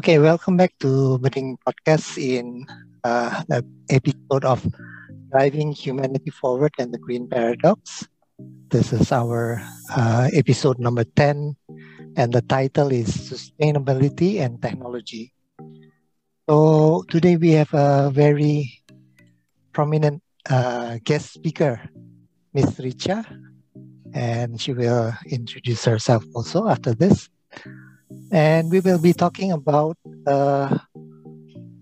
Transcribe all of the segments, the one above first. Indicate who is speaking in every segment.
Speaker 1: Okay, welcome back to Budding Podcast in uh, the episode of Driving Humanity Forward and the Green Paradox. This is our uh, episode number 10, and the title is Sustainability and Technology. So, today we have a very prominent uh, guest speaker, Miss Richa, and she will introduce herself also after this. And we will be talking about uh,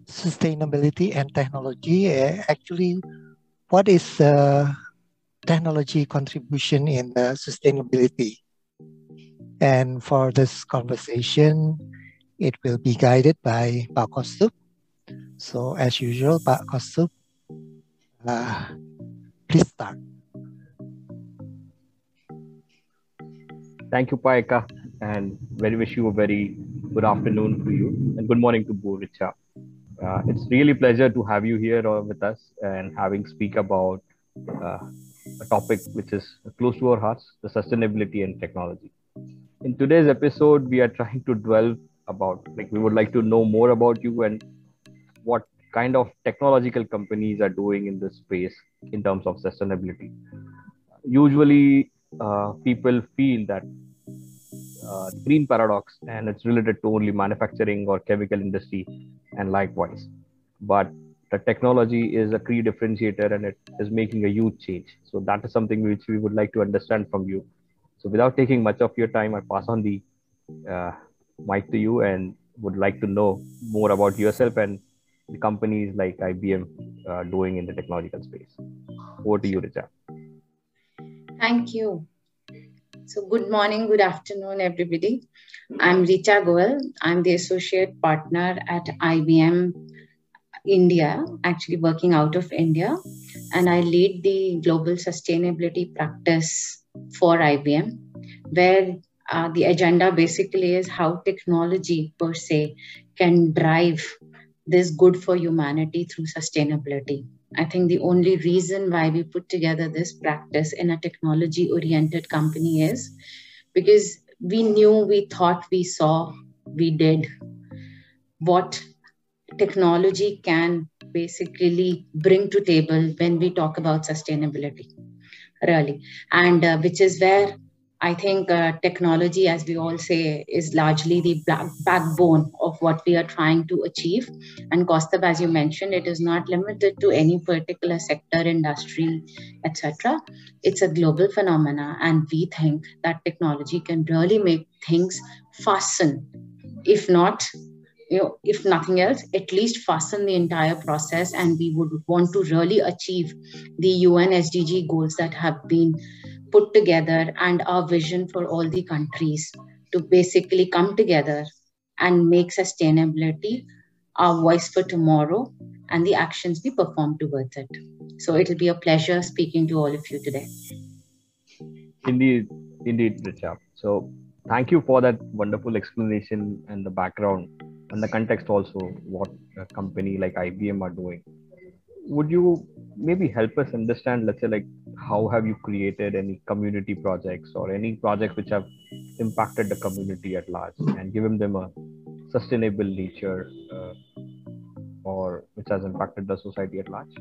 Speaker 1: sustainability and technology. Uh, actually, what is uh, technology contribution in the sustainability? And for this conversation, it will be guided by Pak Kostup. So as usual, Pak Kostup, uh, please start.
Speaker 2: Thank you, Paika, and very wish you a very good afternoon to you and good morning to Bu Richa. Uh, it's really pleasure to have you here uh, with us and having speak about uh, a topic which is close to our hearts, the sustainability and technology. In today's episode, we are trying to dwell about like we would like to know more about you and what kind of technological companies are doing in this space in terms of sustainability. Usually, uh, people feel that uh, green paradox and it's related to only manufacturing or chemical industry and likewise. But the technology is a key differentiator and it is making a huge change. So that is something which we would like to understand from you. So without taking much of your time i pass on the uh, mic to you and would like to know more about yourself and the companies like ibm uh, doing in the technological space. Over to you richa.
Speaker 3: Thank you so, good morning, good afternoon, everybody. I'm Richa Goel. I'm the associate partner at IBM India, actually working out of India. And I lead the global sustainability practice for IBM, where uh, the agenda basically is how technology per se can drive this good for humanity through sustainability. I think the only reason why we put together this practice in a technology oriented company is because we knew, we thought, we saw, we did what technology can basically bring to table when we talk about sustainability really. And uh, which is where I think uh, technology, as we all say, is largely the black, backbone of what we are trying to achieve. And Kostab, as you mentioned, it is not limited to any particular sector, industry, etc. It's a global phenomena, and we think that technology can really make things fasten, if not you know, if nothing else, at least fasten the entire process. And we would want to really achieve the UN SDG goals that have been put together and our vision for all the countries to basically come together and make sustainability our voice for tomorrow and the actions we perform towards it. So it'll be a pleasure speaking to all of you today.
Speaker 2: Indeed, indeed, Richa. So thank you for that wonderful explanation and the background and the context also what a company like IBM are doing. Would you maybe help us understand, let's say, like how have you created any community projects or any projects which have impacted the community at large and given them a sustainable nature uh, or which has impacted the society at large?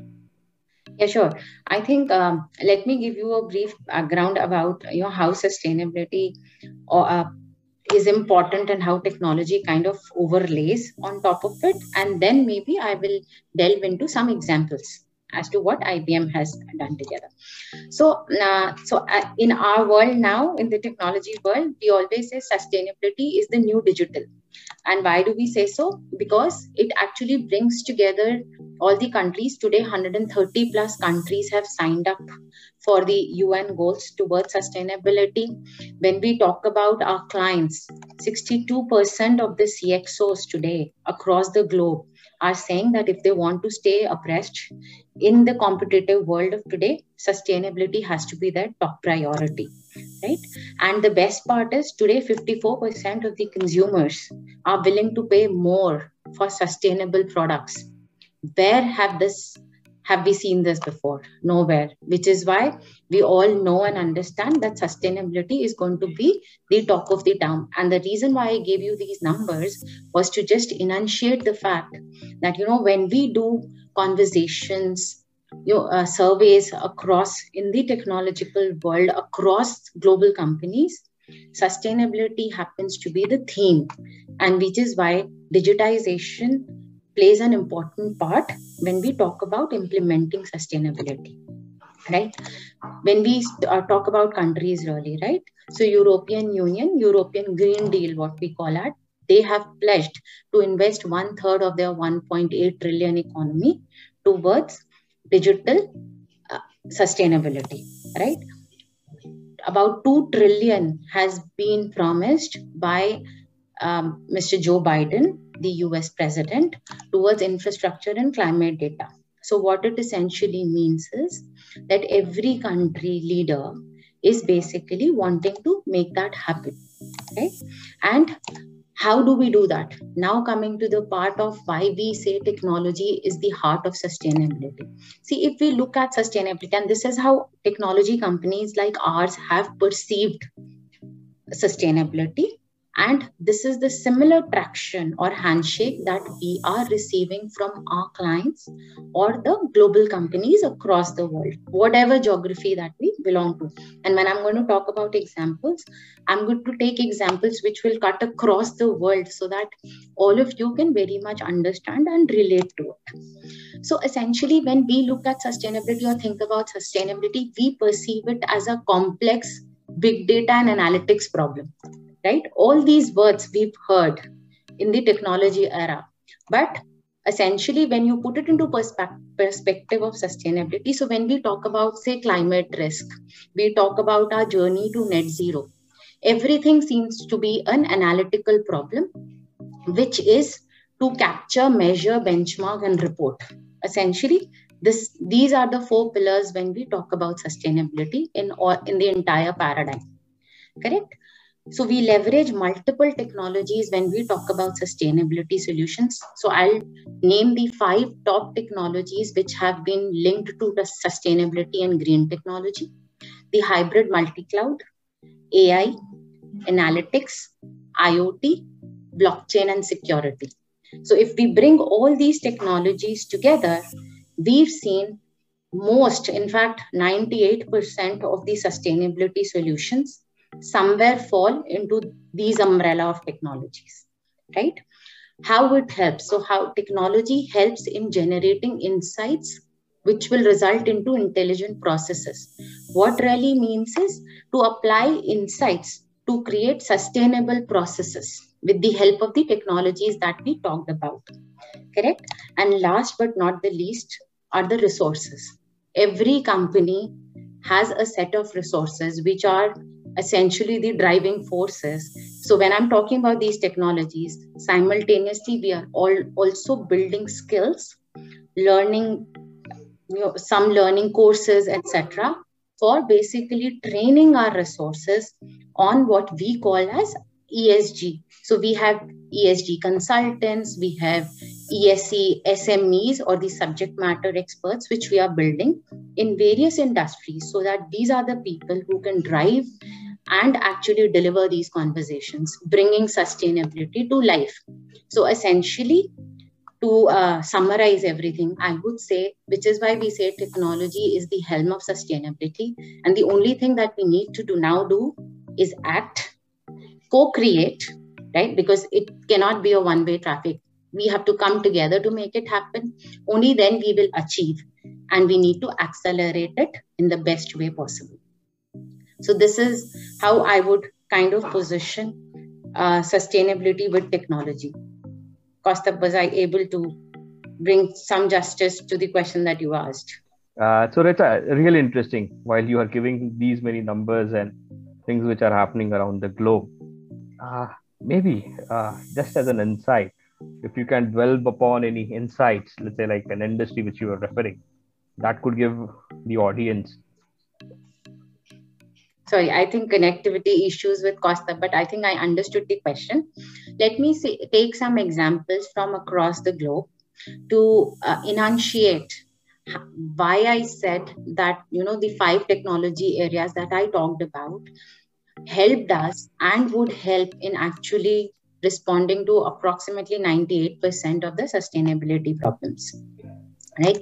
Speaker 3: Yeah, sure. I think um, let me give you a brief background about you know how sustainability or uh, is important and how technology kind of overlays on top of it, and then maybe I will delve into some examples as to what IBM has done together. So, uh, so uh, in our world now, in the technology world, we always say sustainability is the new digital. And why do we say so? Because it actually brings together all the countries. Today, 130 plus countries have signed up for the UN goals towards sustainability. When we talk about our clients, 62% of the CXOs today across the globe are saying that if they want to stay abreast in the competitive world of today, sustainability has to be their top priority, right? And the best part is today, 54% of the consumers are willing to pay more for sustainable products. Where have this have we seen this before? Nowhere, which is why we all know and understand that sustainability is going to be the talk of the town. And the reason why I gave you these numbers was to just enunciate the fact that, you know, when we do conversations, you know, uh, surveys across in the technological world, across global companies, sustainability happens to be the theme. And which is why digitization plays an important part when we talk about implementing sustainability right when we uh, talk about countries really right so european union european green deal what we call it they have pledged to invest one third of their 1.8 trillion economy towards digital uh, sustainability right about 2 trillion has been promised by um, mr joe biden the US president towards infrastructure and climate data. So, what it essentially means is that every country leader is basically wanting to make that happen. Okay. And how do we do that? Now, coming to the part of why we say technology is the heart of sustainability. See, if we look at sustainability, and this is how technology companies like ours have perceived sustainability and this is the similar traction or handshake that we are receiving from our clients or the global companies across the world, whatever geography that we belong to. And when I'm going to talk about examples, I'm going to take examples which will cut across the world so that all of you can very much understand and relate to it. So essentially, when we look at sustainability or think about sustainability, we perceive it as a complex big data and analytics problem right? All these words we've heard in the technology era. But essentially, when you put it into perspective of sustainability, so when we talk about, say, climate risk, we talk about our journey to net zero, everything seems to be an analytical problem, which is to capture, measure, benchmark, and report. Essentially, this these are the four pillars when we talk about sustainability in or in the entire paradigm correct so we leverage multiple technologies when we talk about sustainability solutions. So I'll name the five top technologies which have been linked to the sustainability and green technology. The hybrid multi-cloud, AI, analytics, IoT, blockchain and security. So if we bring all these technologies together, we've seen most, in fact, 98% of the sustainability solutions somewhere fall into these umbrella of technologies right? How it helps. So how technology helps in generating insights which will result into intelligent processes. What really means is to apply insights to create sustainable processes with the help of the technologies that we talked about correct? And last but not the least are the resources. Every company has a set of resources which are essentially the driving forces. So when I'm talking about these technologies, simultaneously we are all also building skills, learning you know, some learning courses, etc., for basically training our resources on what we call as ESG. So we have ESG consultants, we have ESG SMEs or the subject matter experts, which we are building in various industries so that these are the people who can drive and actually deliver these conversations, bringing sustainability to life. So, essentially, to uh, summarize everything, I would say, which is why we say technology is the helm of sustainability. And the only thing that we need to do now do is act, co create, right? Because it cannot be a one way traffic. We have to come together to make it happen. Only then we will achieve. And we need to accelerate it in the best way possible. So this is how I would kind of position uh, sustainability with technology. Costa, was I able to bring some justice to the question that you asked?
Speaker 2: Uh, so Rita, really interesting. While you are giving these many numbers and things which are happening around the globe, uh, maybe uh, just as an insight, if you can dwell upon any insights, let's say like an industry which you are referring, that could give the audience
Speaker 3: sorry, I think connectivity issues with Costa, but I think I understood the question. Let me see, take some examples from across the globe to uh, enunciate why i said that you know the five technology areas that i talked about helped us and would help in actually responding to approximately 98% of the sustainability problems right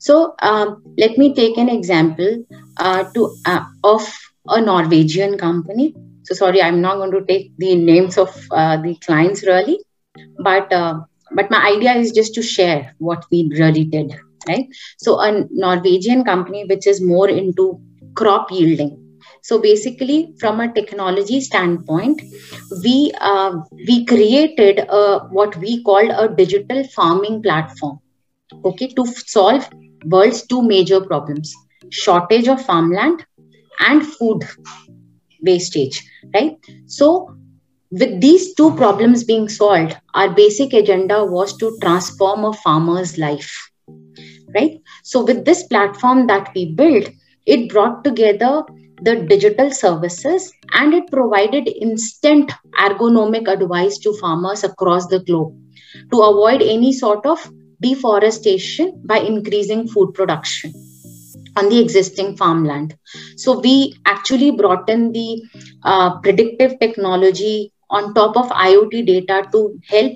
Speaker 3: so um, let me take an example uh, to uh, of a norwegian company. So sorry i'm not going to take the names of uh, the clients really but uh, but my idea is just to share what we really did right? So a norwegian company which is more into crop yielding. So basically from a technology standpoint we uh, we created a, what we called a digital farming platform okay to solve world's two major problems shortage of farmland and food wastage right? So with these two problems being solved our basic agenda was to transform a farmer's life right? So with this platform that we built it brought together the digital services and it provided instant ergonomic advice to farmers across the globe to avoid any sort of deforestation by increasing food production on the existing farmland. So we actually brought in the uh, predictive technology on top of IoT data to help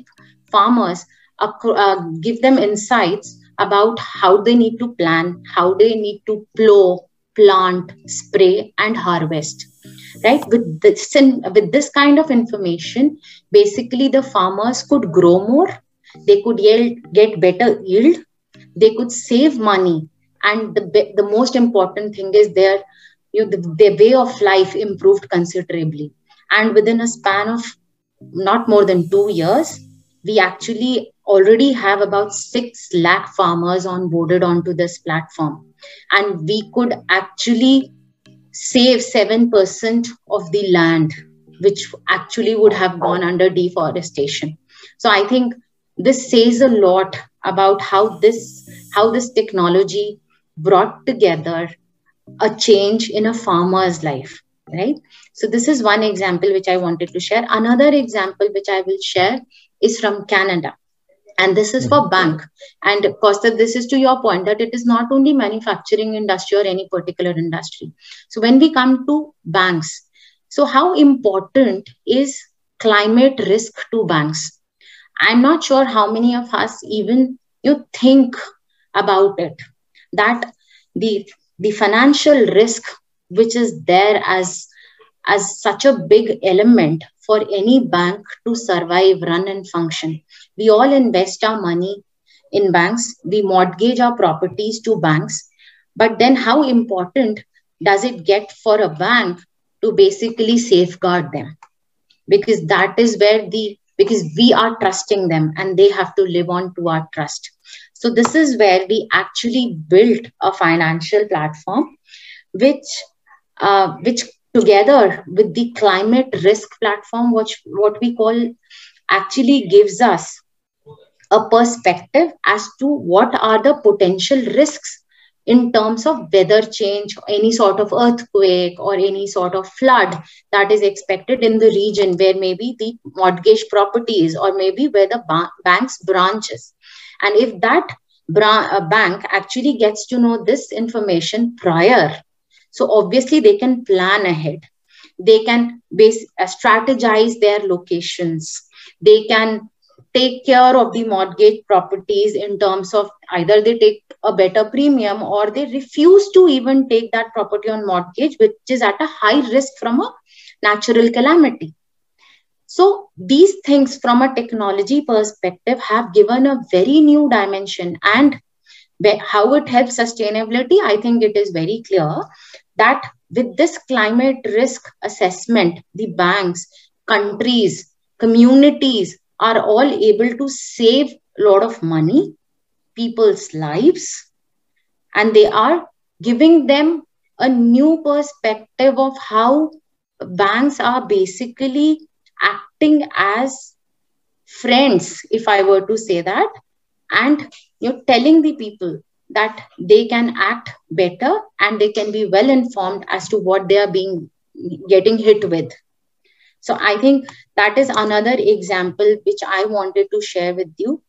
Speaker 3: farmers uh, give them insights about how they need to plan, how they need to plow, plant, spray, and harvest. Right with this with this kind of information, basically the farmers could grow more, they could yield, get better yield, they could save money, and the the most important thing is their you know, the, their way of life improved considerably. And within a span of not more than two years, we actually already have about 6 lakh farmers onboarded onto this platform and we could actually save 7% of the land which actually would have gone under deforestation so i think this says a lot about how this how this technology brought together a change in a farmer's life right? So this is one example which i wanted to share. Another example which i will share is from canada. And this is for bank. And of course that this is to your point that it is not only manufacturing industry or any particular industry. So when we come to banks so how important is climate risk to banks? I'm not sure how many of us even you think about it that the the financial risk which is there as as such a big element for any bank to survive, run, and function. We all invest our money in banks, we mortgage our properties to banks. But then, how important does it get for a bank to basically safeguard them? Because that is where the because we are trusting them and they have to live on to our trust. So, this is where we actually built a financial platform which uh, which together with the climate risk platform, which what we call actually gives us a perspective as to what are the potential risks in terms of weather change, any sort of earthquake, or any sort of flood that is expected in the region where maybe the mortgage properties or maybe where the ba- bank's branches. And if that uh, bank actually gets to know this information prior so obviously they can plan ahead. They can base, uh, strategize their locations. They can take care of the mortgage properties in terms of either they take a better premium or they refuse to even take that property on mortgage, which is at a high risk from a natural calamity. So these things from a technology perspective have given a very new dimension and how it helps sustainability, I think it is very clear that with this climate risk assessment, the banks, countries, communities are all able to save a lot of money, people's lives, and they are giving them a new perspective of how banks are basically acting as friends, if I were to say that, and you're telling the people that they can act better and they can be well informed as to what they are being getting hit with. So i think that is another example which i wanted to share with you.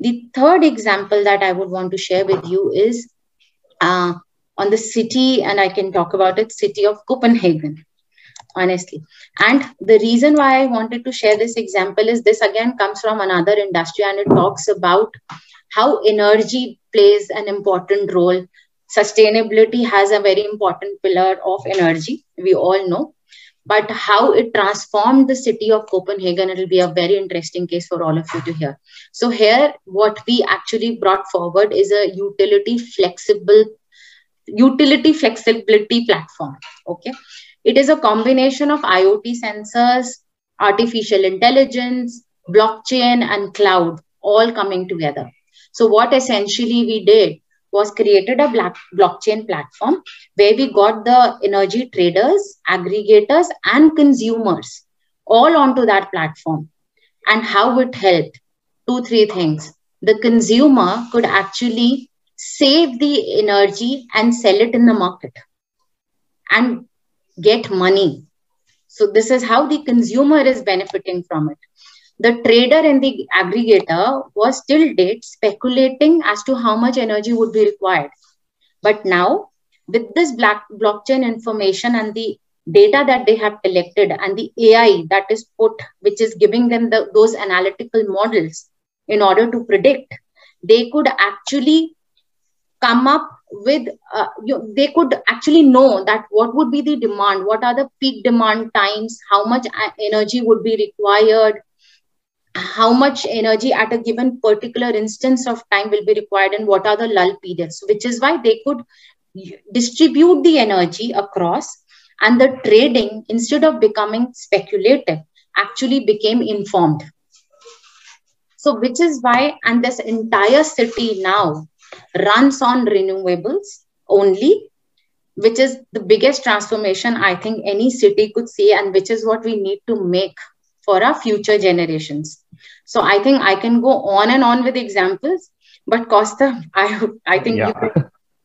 Speaker 3: The third example that i would want to share with you is uh, on the city, and I can talk about it, city of Copenhagen, honestly. And the reason why I wanted to share this example is this again comes from another industry and it talks about how energy plays an important role. Sustainability has a very important pillar of energy, we all know. But how it transformed the city of Copenhagen, it'll be a very interesting case for all of you to hear. So, here, what we actually brought forward is a utility flexible utility flexibility platform okay it is a combination of iot sensors artificial intelligence blockchain and cloud all coming together. So what essentially we did was created a black blockchain platform where we got the energy traders aggregators and consumers all onto that platform. And how it helped? Two three things. The consumer could actually save the energy and sell it in the market. And get money. So, this is how the consumer is benefiting from it. The trader and the aggregator was till date speculating as to how much energy would be required. But now, with this black blockchain information and the data that they have collected and the AI that is put, which is giving them the, those analytical models in order to predict, they could actually come up with uh, you, they could actually know that what would be the demand what are the peak demand times how much energy would be required how much energy at a given particular instance of time will be required and what are the lull periods which is why they could distribute the energy across and the trading instead of becoming speculative actually became informed. So which is why and this entire city now runs on renewables only, which is the biggest transformation I think any city could see, and which is what we need to make for our future generations. So I think I can go on and on with examples, but Costa, I I think yeah.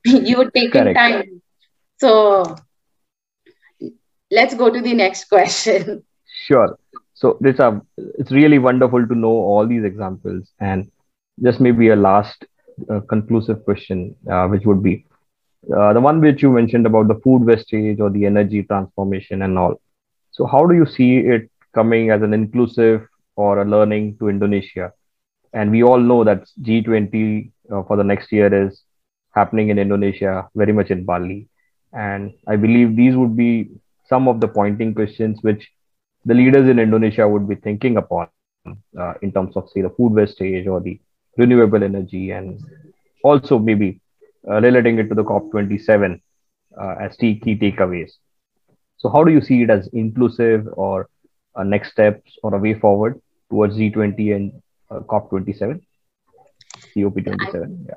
Speaker 3: you you would take your time. So let's go to the next question.
Speaker 2: Sure. So this uh, it's really wonderful to know all these examples and just maybe a last uh, conclusive question, uh, which would be uh, the one which you mentioned about the food wastage or the energy transformation and all. So, how do you see it coming as an inclusive or a learning to Indonesia? And we all know that G20 uh, for the next year is happening in Indonesia, very much in Bali. And I believe these would be some of the pointing questions which the leaders in Indonesia would be thinking upon uh, in terms of, say, the food wastage or the renewable energy and also maybe uh, relating it to the COP27 uh, as key, key takeaways. So, how do you see it as inclusive or uh, next steps or a way forward towards G20 and uh, COP27? COP27, yeah.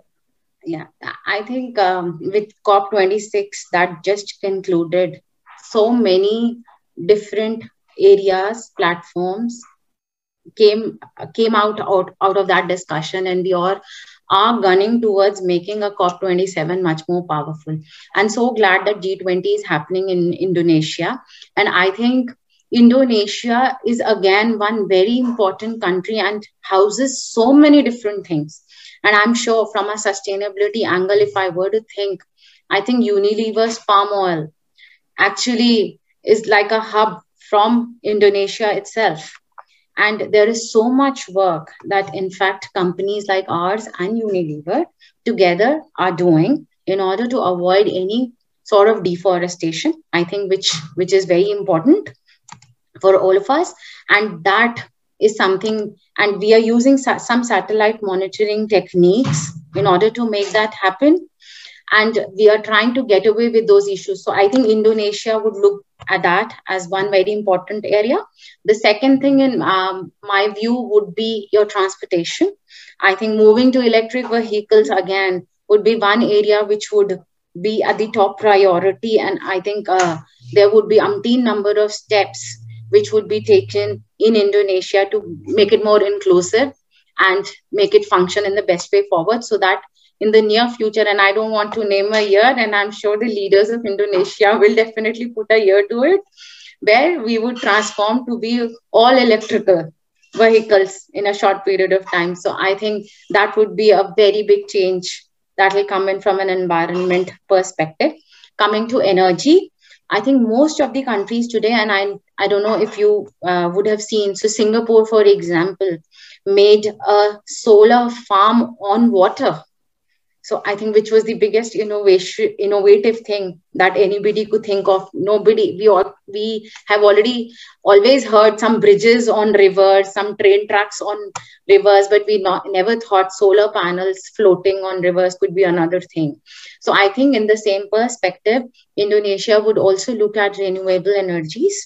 Speaker 3: Yeah, I think um, with COP26 that just concluded, so many different areas, platforms, came came out, out out of that discussion and we are are gunning towards making a COP27 much more powerful. And so glad that G20 is happening in Indonesia. And I think Indonesia is again one very important country and houses so many different things. And I'm sure from a sustainability angle, if I were to think, I think Unilever's palm oil actually is like a hub from Indonesia itself. And there is so much work that, in fact, companies like ours and Unilever together are doing in order to avoid any sort of deforestation. I think which which is very important for all of us, and that is something. And we are using sa- some satellite monitoring techniques in order to make that happen and we are trying to get away with those issues. So i think indonesia would look at that as one very important area. The second thing in um, my view would be your transportation. I think moving to electric vehicles again would be one area which would be at the top priority. And i think uh, there would be umpteen number of steps which would be taken in indonesia to make it more inclusive and make it function in the best way forward so that in the near future and i don't want to name a year and i'm sure the leaders of indonesia will definitely put a year to it where we would transform to be all electrical vehicles in a short period of time so i think that would be a very big change that will come in from an environment perspective. Coming to energy, I think most of the countries today, and I, I don't know if you uh, would have seen, so Singapore, for example, made a solar farm on water so i think which was the biggest innovation innovative thing that anybody could think of. Nobody we all we have already always heard some bridges on rivers some train tracks on rivers but we not never thought solar panels floating on rivers could be another thing. So i think in the same perspective indonesia would also look at renewable energies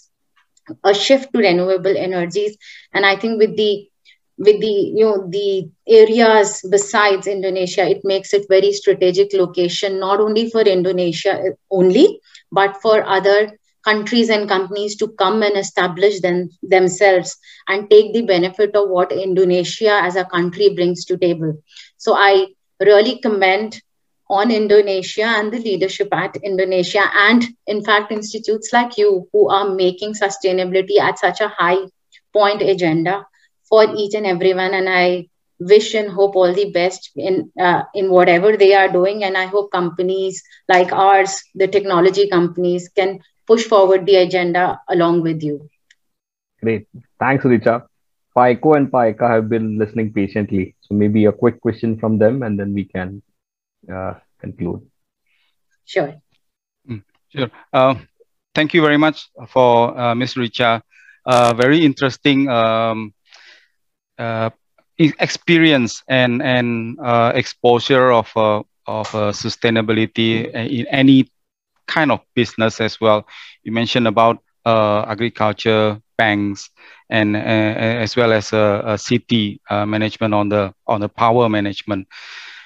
Speaker 3: a shift to renewable energies. And i think with the with the you know the areas besides indonesia it makes it very strategic location not only for indonesia uh, only but for other countries and companies to come and establish them themselves and take the benefit of what indonesia as a country brings to table. So i really commend on indonesia and the leadership at indonesia and in fact institutes like you who are making sustainability at such a high point agenda for each and everyone and i wish and hope all the best in uh, in whatever they are doing and i hope companies like ours the technology companies can push forward the agenda along with you.
Speaker 2: Great. Thanks Richa. Paiko and Paika have been listening patiently. So maybe a quick question from them and then we can uh, conclude.
Speaker 3: Sure.
Speaker 4: Mm, sure. Uh, thank you very much for uh, ms richa. Uh, very interesting um, experience and and uh, exposure of uh, of uh, sustainability in any kind of business as well. You mentioned about uh, agriculture, banks, and uh, as well as a, city management on the on the power management,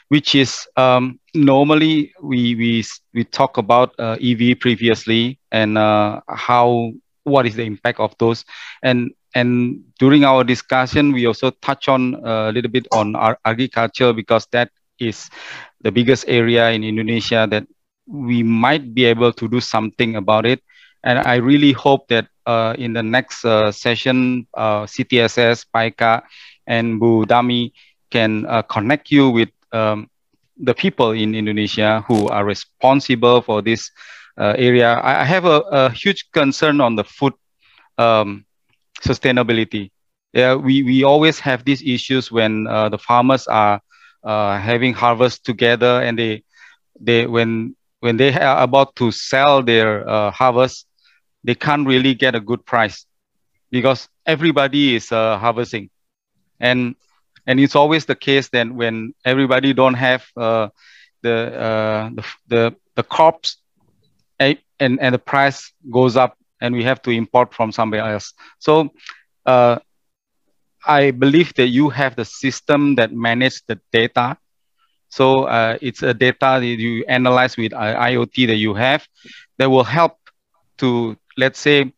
Speaker 4: which is um, normally we we we talk about EV previously and how what is the impact of those and and during our discussion, we also touch on uh, a little bit on our agriculture because that is the biggest area in Indonesia that we might be able to do something about it. And I really hope that uh, in the next uh, session, uh, CTSS, PAIKA, and Bu Dami can uh, connect you with um, the people in Indonesia who are responsible for this uh, area. I have a, a, huge concern on the food um, sustainability. Yeah, we, we always have these issues when uh, the farmers are uh, having harvest together and they they when when they are about to sell their uh, harvest, they can't really get a good price because everybody is uh, harvesting, and and it's always the case that when everybody don't have uh, the, uh, the the the crops, and and the price goes up and we have to import from somewhere else. So uh, I believe that you have the system that manage the data. So uh, it's a data that you analyze with IoT that you have that will help to, let's say,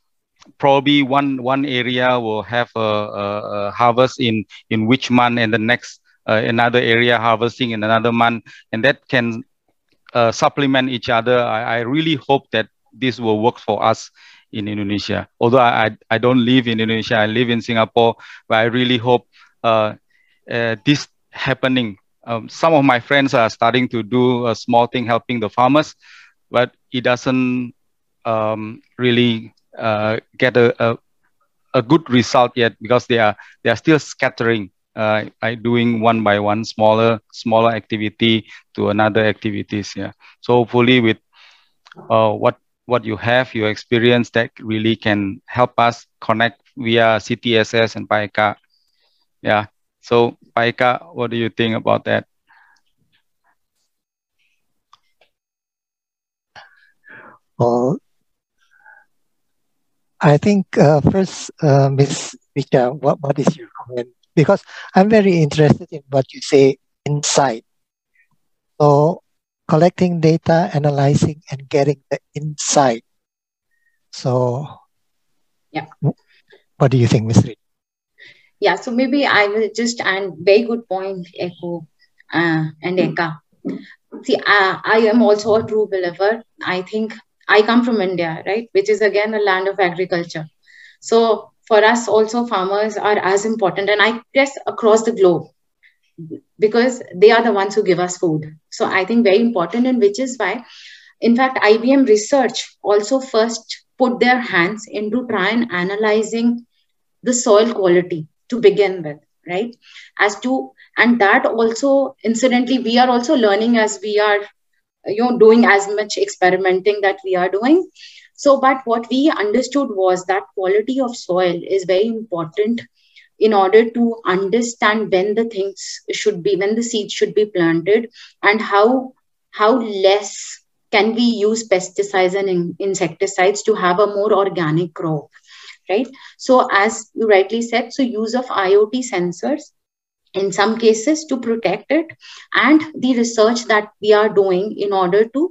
Speaker 4: probably one one area will have a, a, a harvest in in which month and the next uh, another area harvesting in another month and that can uh, supplement each other I, I really hope that this will work for us in Indonesia. Although I, I don't live in Indonesia, I live in Singapore, but I really hope uh, uh, this happening. Um, some of my friends are starting to do a small thing helping the farmers, but it doesn't um, really uh, get a, a, a, good result yet because they are they are still scattering. Uh, doing one by one smaller smaller activity to another activities yeah so hopefully with uh, what what you have, your experience that really can help us connect via CTSS and PAIKA. Yeah. So PAIKA, what do you think about that?
Speaker 1: Well, I think uh, first, uh, Ms. Richa, what, what is your comment? Because I'm very interested in what you say inside. So collecting data, analyzing, and getting the insight. So,
Speaker 3: yeah.
Speaker 1: What do you think, Ms. Reed?
Speaker 3: Yeah, so maybe I will just, and very good point, Echo uh, and Eka. See, uh, I am also a true believer. I think I come from India, right, which is again a land of agriculture. So for us, also, farmers are as important, and I guess across the globe because they are the ones who give us food. So i think very important and which is why in fact ibm research also first put their hands into try and analyzing the soil quality to begin with right? As to and that also incidentally we are also learning as we are you know doing as much experimenting that we are doing. So but what we understood was that quality of soil is very important in order to understand when the things should be when the seeds should be planted and how how less can we use pesticides and in, insecticides to have a more organic crop right? So as you rightly said so use of iot sensors in some cases to protect it and the research that we are doing in order to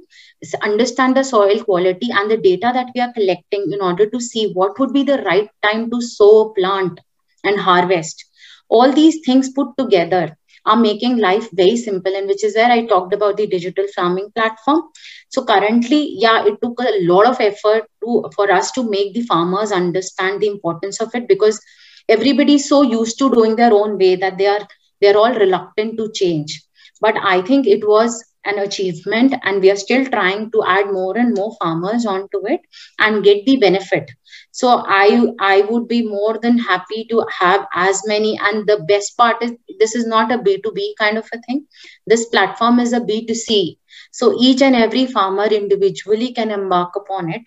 Speaker 3: understand the soil quality and the data that we are collecting in order to see what would be the right time to sow plant and harvest. All these things put together are making life very simple and which is where i talked about the digital farming platform. So currently yeah it took a lot of effort to for us to make the farmers understand the importance of it because everybody is so used to doing their own way that they are they're all reluctant to change. But i think it was an achievement and we are still trying to add more and more farmers onto it and get the benefit so i i would be more than happy to have as many. And the best part is this is not a b2b kind of a thing. This platform is a b2c so each and every farmer individually can embark upon it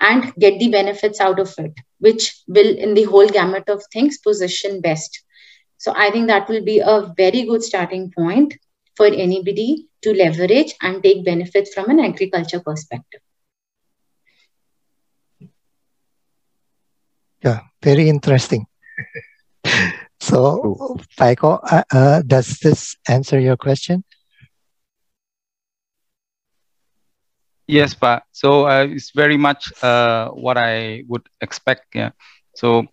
Speaker 3: and get the benefits out of it which will in the whole gamut of things position best. So i think that will be a very good starting point for anybody to leverage and take benefits from an agriculture perspective.
Speaker 1: Yeah, very interesting. so, Paiko, uh, uh, does this answer your question?
Speaker 4: Yes, but so uh, it's very much uh, what I would expect. Yeah. So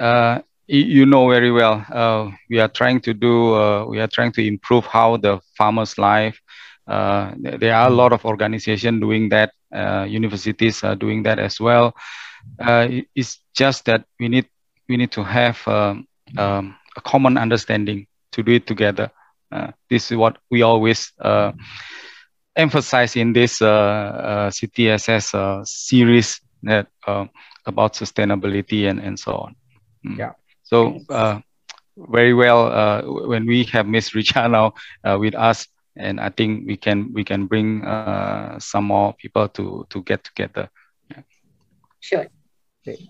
Speaker 4: uh, you know very well uh, we are trying to do uh, we are trying to improve how the farmers life uh, there are a lot of organizations doing that uh, universities are doing that as well it's just that we need we need to have um, um, a common understanding to do it together uh, this is what we always emphasize in this ctss series that about sustainability and, and so on
Speaker 2: mm. yeah
Speaker 4: so uh, very well uh, when we have Miss Richa now uh, with us, and I think we can we can bring uh, some more people to to get together.
Speaker 3: Yeah. Sure. Okay.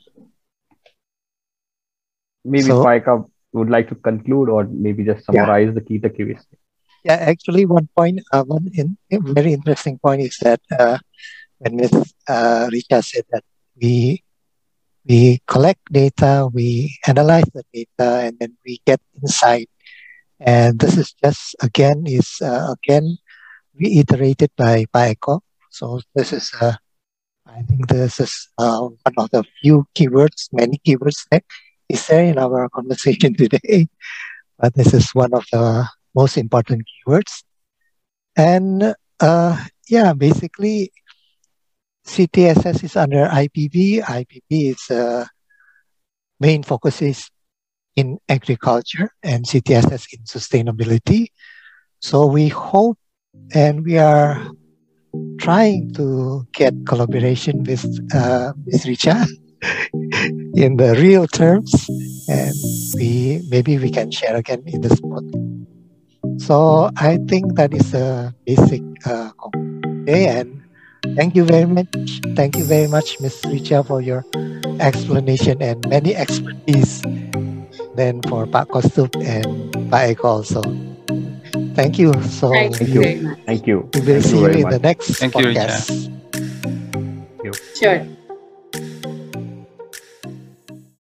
Speaker 2: Maybe so, Paika would like to conclude or maybe just summarize yeah. the key takeaways.
Speaker 1: Yeah, actually, one point, uh, one in, very interesting point is that uh, when Ms. Uh, Richa said that we we collect data, we analyze the data, and then we get insight. And this is just again is uh, again reiterated by Paiko. So this is uh, I think this is uh, one of the few keywords, many keywords that is there in our conversation today. But this is one of the most important keywords. And uh, yeah, basically CTSS is under IPB. IPB is uh, main focus is in agriculture and CTSS in sustainability. So we hope and we are trying to get collaboration with uh, Ms. Richa in the real terms, and we maybe we can share again in the spot. So I think that is a basic uh, and Thank you very much. Thank you very much, Ms. Richa, for your explanation and many expertise. Then for Pak Kostup and Pak Eko also. Thank you. So
Speaker 3: thank you.
Speaker 2: Thank you.
Speaker 1: We will
Speaker 2: thank
Speaker 1: see you, you in much. the next
Speaker 4: thank
Speaker 1: podcast.
Speaker 4: You, Richa.
Speaker 3: Sure.